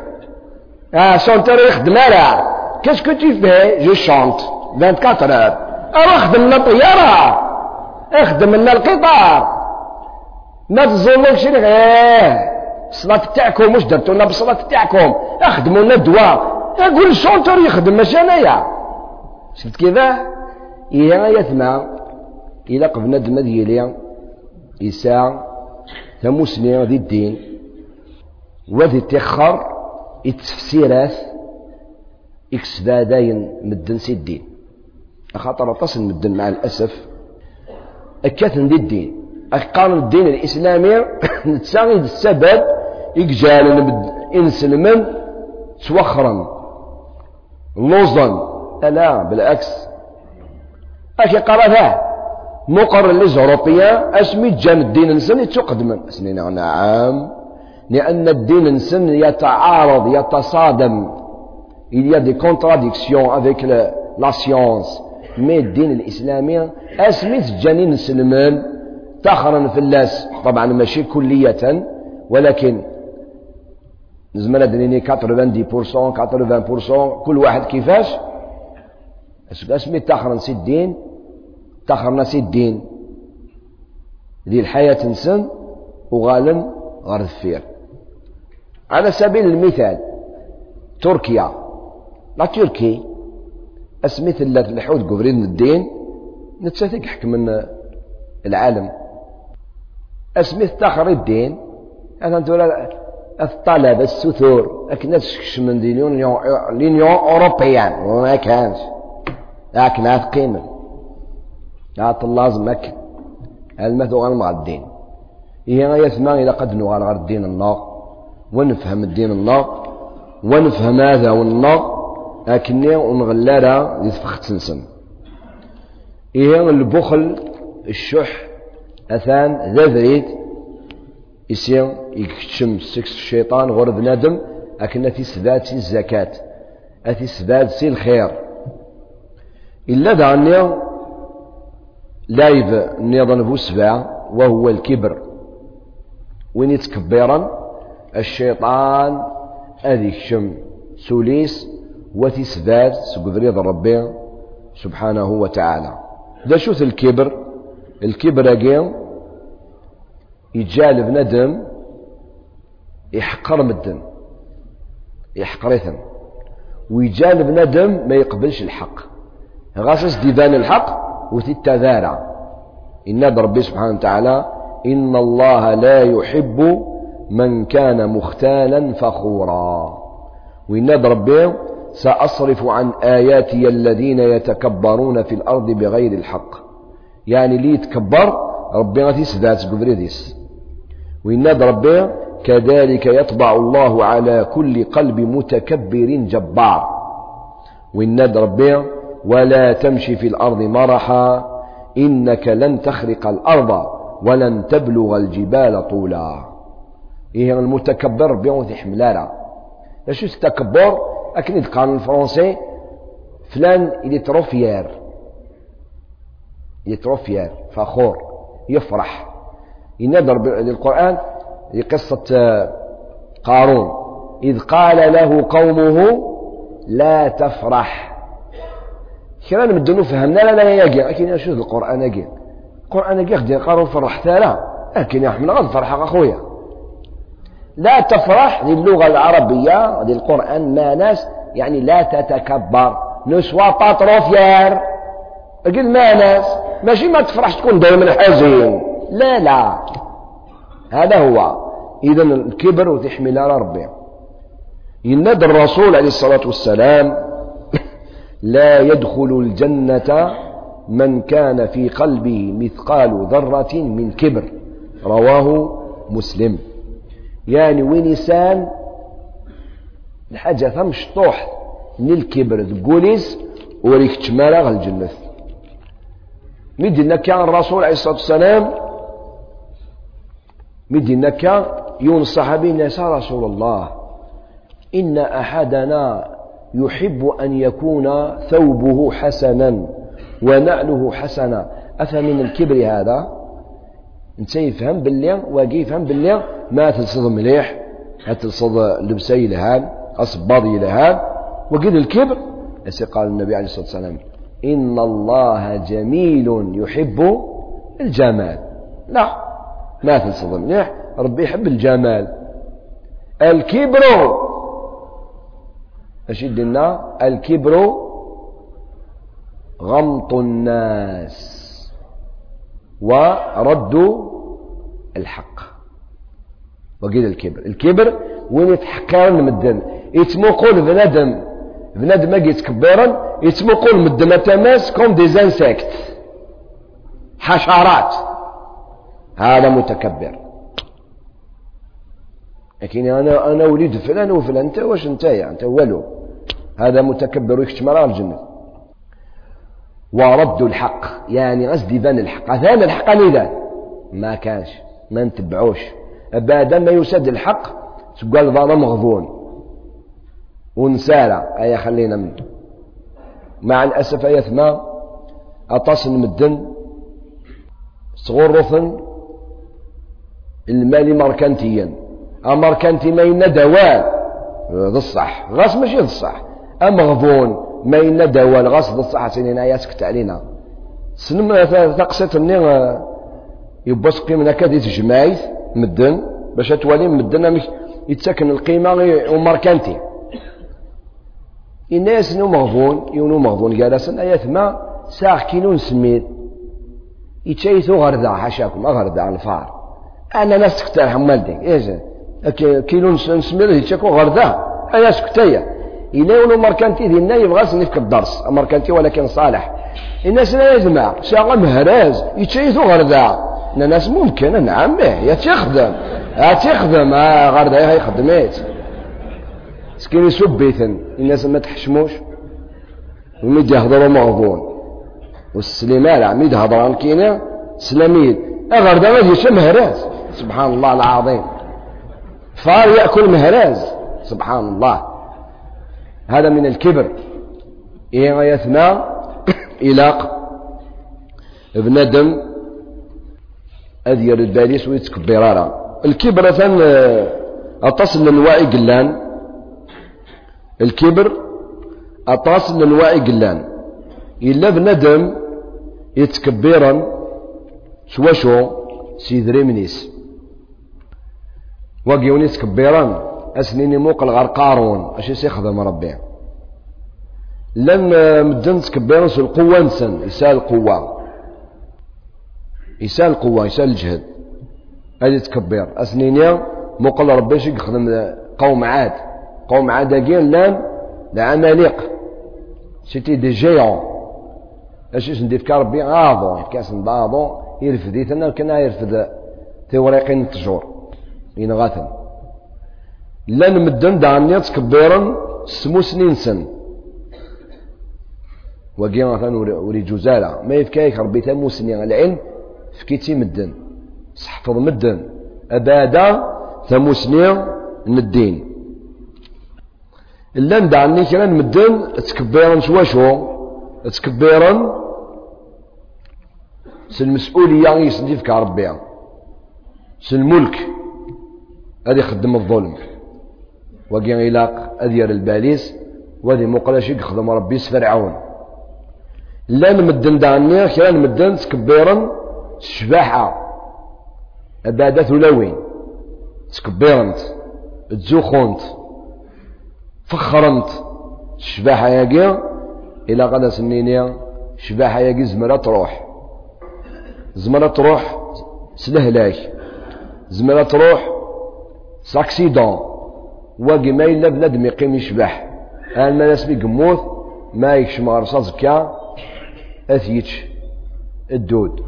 آه شونتور يخدم نارا. كاسكو تي في جو شونت. 24 اور أروح خدم لنا طياره أخدم لنا القطار. ما غير الصلاة تاعكم واش درتوا لنا بالصلاة تاعكم اخدموا لنا الدواء أقول الشونتور يخدم ماشي أنايا. شفت كيفاه؟ إيه يثمى إلى قبنا دم ديالي إساء ثموسني ذي الدين. وذي تخر التفسيرات إكسبا داين مدن سي الدين. خاطر تصل مدن مع الأسف. أكاتن ذي الدين. أقال الدين الإسلامي نتساغي السبب إقجال إنسلمن توخرا لوزا لا بالعكس. أشي قرا ذا مقر للأوروبيا أسمي جان الدين نسن يتقدم أسنين نعم. لأن الدين نسن يتعارض يتصادم. Il y a des contradictions avec la, la science. Mais الدين الإسلامي أسمي جانين سلمان تخرا في اللاس طبعا ماشي كلية. ولكن زملا دنيني 90% 80% كل واحد كيفاش؟ أسمي تاخر سي الدين تاخرنا الدين ذي الحياة نسن وغالن غير الثفير على سبيل المثال تركيا. لا تركي. اسميت الحوت قبرين الدين. نتساتك حكم من العالم. اسميت تاخر الدين. هذا انت الطلب السثور تشكش من دي لينيون أوروبيان. وما كانش. لكن هات قيمة. هات اللازم هكا المثل غير مع الدين؟ هي يسمع إذا قد نغال غير الدين النار ونفهم الدين النار ونفهم هذا والنار لكني ونغلارا يتفخت سنسن إيه البخل الشح أثان ذا ذريد يسير يكتشم سكس الشيطان غور بنادم لكن في سبات الزكاة أتي سبات سي الخير. إلا دعني لايف نيضا بوسبع وهو الكبر. وين يتكبرا الشيطان أذي الشم سوليس وتسبات سقدريض ربي سبحانه وتعالى. ذا شوث الكبر الكبر أجيم يجال بندم يحقر مدن يحقر إثم ويجال بندم ما يقبلش الحق. غاسس ديدان الحق وتتذارع إن ربي سبحانه وتعالى إن الله لا يحب من كان مختالا فخورا. وإن ربي سأصرف عن آياتي الذين يتكبرون في الأرض بغير الحق. يعني اللي يتكبر ربي غادي يسدات قبريديس ويناد ربي كذلك يطبع الله على كل قلب متكبر جبار. ويناد ربي ولا تمشي في الأرض مرحا إنك لن تخرق الأرض ولن تبلغ الجبال طولا. إيه المتكبر؟ بيون حملارة. اش التكبر أكن يتقال الفرنسي. فلان إلي تروفيير يتروفيير فخور يفرح. ينادر بالقرآن قصة آه، قارون. إذ قال له قومه لا تفرح. كنا نمدنو فهمنا لا لا يجي لكن أشوف القرآن يجي القرآن يجي خدي قارون فرح لا لكن يا أحمد غد فرح أخويا. لا تفرح للغة العربية للقرآن ما ناس يعني لا تتكبر. نسوا باتروفير قل ما ناس. ماشي ما تفرحش تكون دائما حزين. لا لا. هذا هو. إذا الكبر وتحمل على ربي. ينادى الرسول عليه الصلاة والسلام لا يدخل الجنة من كان في قلبه مثقال ذرة من كبر. رواه مسلم. يعني وينسان الحاجة ثم شطوح. من الكبر تقوليس وريك تشمالا الجنة. مدينا كان الرسول عليه الصلاة والسلام مدينا كان يون الصحابي رسول الله إن أحدنا يحب أن يكون ثوبه حسنا ونعله حسنا. أفمن الكبر هذا؟ إنت يفهم باللي واقي يفهم باللي؟ ما تلصد مليح تلصد لبسي لهان أصباضي لهان وقيد الكبر؟ قال النبي عليه الصلاة والسلام إن الله جميل يحب الجمال. لا ما تلصد مليح ربي يحب الجمال. الكبر اش يدنا الكبر غمط الناس ورد الحق. وقيل الكبر. الكبر وين يتحقر مدن يتموقول بنادم. بنادم ما يتكبرا يتموقول مدن. تماس كوم دي زانسكت حشرات. هذا متكبر. لكن أنا أنا وليد فلان وفلان. أنت واش أنت أنت؟ والو. هذا متكبر ويكتم على الجنه ورد الحق يعني قصدي بان الحق. هذا الحق نيدان ما كانش ما نتبعوش. بعد ما يسد الحق تقول ظانا مغضون. ونسالة أي خلينا من مع الأسف أي ثما أطاس مدن صغور رثن المالي ماركانتيا أماركانتي ما ينا دواء ذا الصح غاس ماشي ذا الصح أمغضون ما ينا دوال غصب الصحة سنين آيات سكت علينا. سنم تقصيت مني يبص قيمة كادي تجمعيت مدن باش توالي مدن يتسكن القيمة وماركانتي الناس نو مغفون يونو مغفون آيات ما ساخ كيلو نسميت. يتشيثو غردا حاشاكم غردا الفار. أنا ناس تكتر حمالتي إيش كيلو نسميت يتشاكو غردا. أنا سكتايه إلا ولو مركنتي ديالنا يبغى نفك الدرس مركنتي ولكن صالح. الناس لا يجمع شاغل مهراز يتشيثو غردا الناس ممكن نعم به يا تخدم يا تخدم آه غردا هاي خدمات سكين يسبيثن الناس ما تحشموش. وميد يهضروا موضوع والسليمان عميد هضران كينا سلاميد. غردا ما يجيش مهراز. سبحان الله العظيم. فار يأكل مهراز. سبحان الله. هذا من الكبر. إيه يثنى إلاق. بندم أذير الباليس ويتكبرارا الكبر ثان أتصل للوعي قلان. الكبر أتصل للوعي قلان. إلا بندم يتكبرا شوشو سيدري منيس. وقيوني يتكبرا أسنيني موقل غير قارون أشي سيخدم ربي. لم مدن تكبر القوة نسن يسال القوة. يسال القوة. يسال الجهد. هذه تكبر أسنيني موقل ربي شي يخدم قوم عاد. قوم عاد كين لأن العمالقة سيتي دي جيون. اش ندير كربي غاضو. كاس نضاضو يرفد يتنا كنا يرفد توريقين التجور ينغاثن لأن مدن دعني تكبيرا سمو سنين سن. وقيا مثلا وري جوزالة. ما يفكايك ربي تامو سنين. العلم فكيتي مدن. صحفظ مدن. أبادا ثمو سنين الدين. إلا ندعني كرا مدن تكبيرا شواشو تكبيرا المسؤولية يسندي ربي. الملك هذا يخدم الظلم. وقيا إلاق أذير الباليس وهذه مقلش يخدم ربي سفرعون لا نمدن دعني كرا نمدن تكبيرا الشباحة أبادا ثلاوين تكبيرنت تزوخونت فخرنت الشباحة ياقي إلى غدا سنينيا الشباحة ياقي زمرة تروح. زمرة تروح سلهلاك زمرة تروح ساكسيدون. واقي ما إلا بنادم يقيم يشبح. أنا ما ناس بيقموث ما يكشم غرصاص كا أثيتش الدود.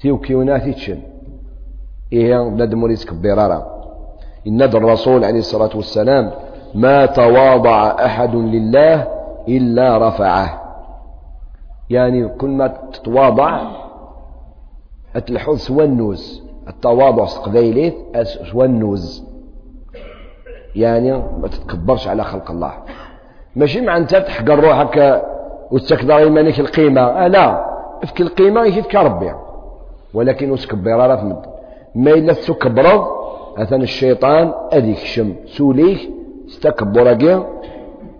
تيوكيونا تيتشن. إيه بنادم وليس كبيرارا إن الرسول عليه الصلاة والسلام ما تواضع أحد لله إلا رفعه. يعني كل ما تتواضع أتلحظ سوى النوز التواضع سقبيليت سوى النوز يعني ما تتكبرش على خلق الله. ماشي مع انت تحقر روحك وتستكبر إيمانك القيمة. آه لا. افك القيمة يفك ربي. ولكن وتكبر على فمد ما إلا تكبر أثن الشيطان أديك شم سوليك استكبر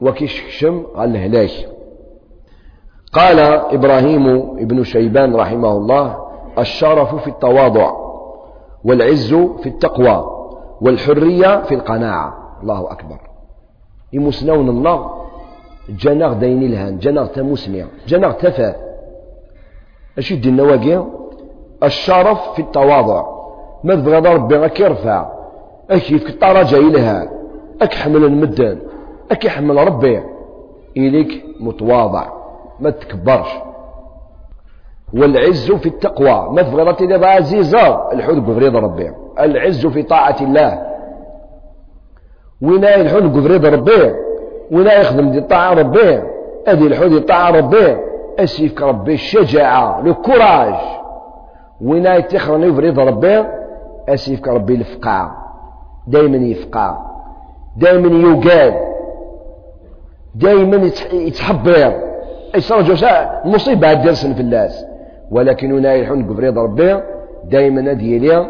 وكشكشم على الهلاك. قال إبراهيم ابن شيبان رحمه الله الشرف في التواضع والعز في التقوى والحرية في القناعة. الله أكبر. يمسنون الله. جناغ دين الهان جناغ تمسمع جناغ تفا أشد النواقع؟ الشرف في التواضع. ما تبغى ربي غاك يرفع. أكيف كطرجة إلها أك حمل المدن أك يحمل ربي. إليك متواضع. ما تكبرش. والعز في التقوى. ما تبغى تبغى عزيزة. الحوت بفريض ربي. العز في طاعة الله. وين الحوت بفريض ربي وين يخدم دي طاعة ربي هذه الحوت طاعة ربي أسيفك ربي الشجاعة لو كوراج وين يتخرن يفريض ربي أسيفك ربي الفقاع. دائما يفقع دائما يوقال دائما يتحبر. يصير المصيبة درسن في الناس. ولكن هنا يلحون قفريض ربي دائما ديالي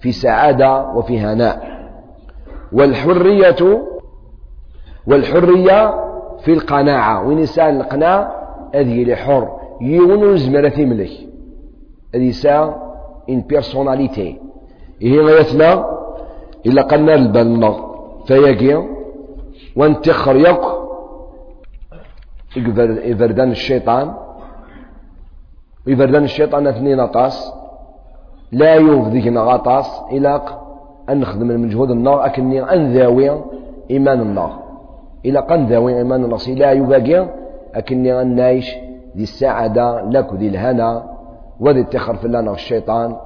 في سعادة وفي هناء. والحرية والحرية في القناعة. وين يسأل هذه اللي حر. يون زمرة ملك. هذه سا ان بيرسوناليتي هي غايتنا إلا قلنا البنا فياقي وانتخر يق يفردان الشيطان. يفردان الشيطان اثنين أطاس لا يوف ذيك غطاس أن نخدم المجهود النار أكني أنذاوي إيمان النار. إلى قن ذاوي إيمان النار لا يباقي أكني أن نعيش ذي السعادة لك ذي الهنا وذي التخر في الله الشيطان.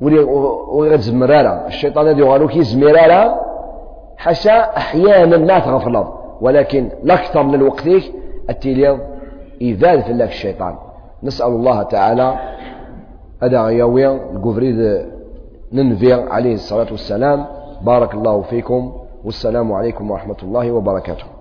ولي زمرارة. الشيطان هذا يغالو كي زمرارة حتى أحيانا ما تغفلض ولكن الأكثر من الوقت التليض إذال في الله الشيطان. نسأل الله تعالى هذا يوي القفريد ننفي عليه الصلاة والسلام. بارك الله فيكم. والسلام عليكم ورحمة الله وبركاته.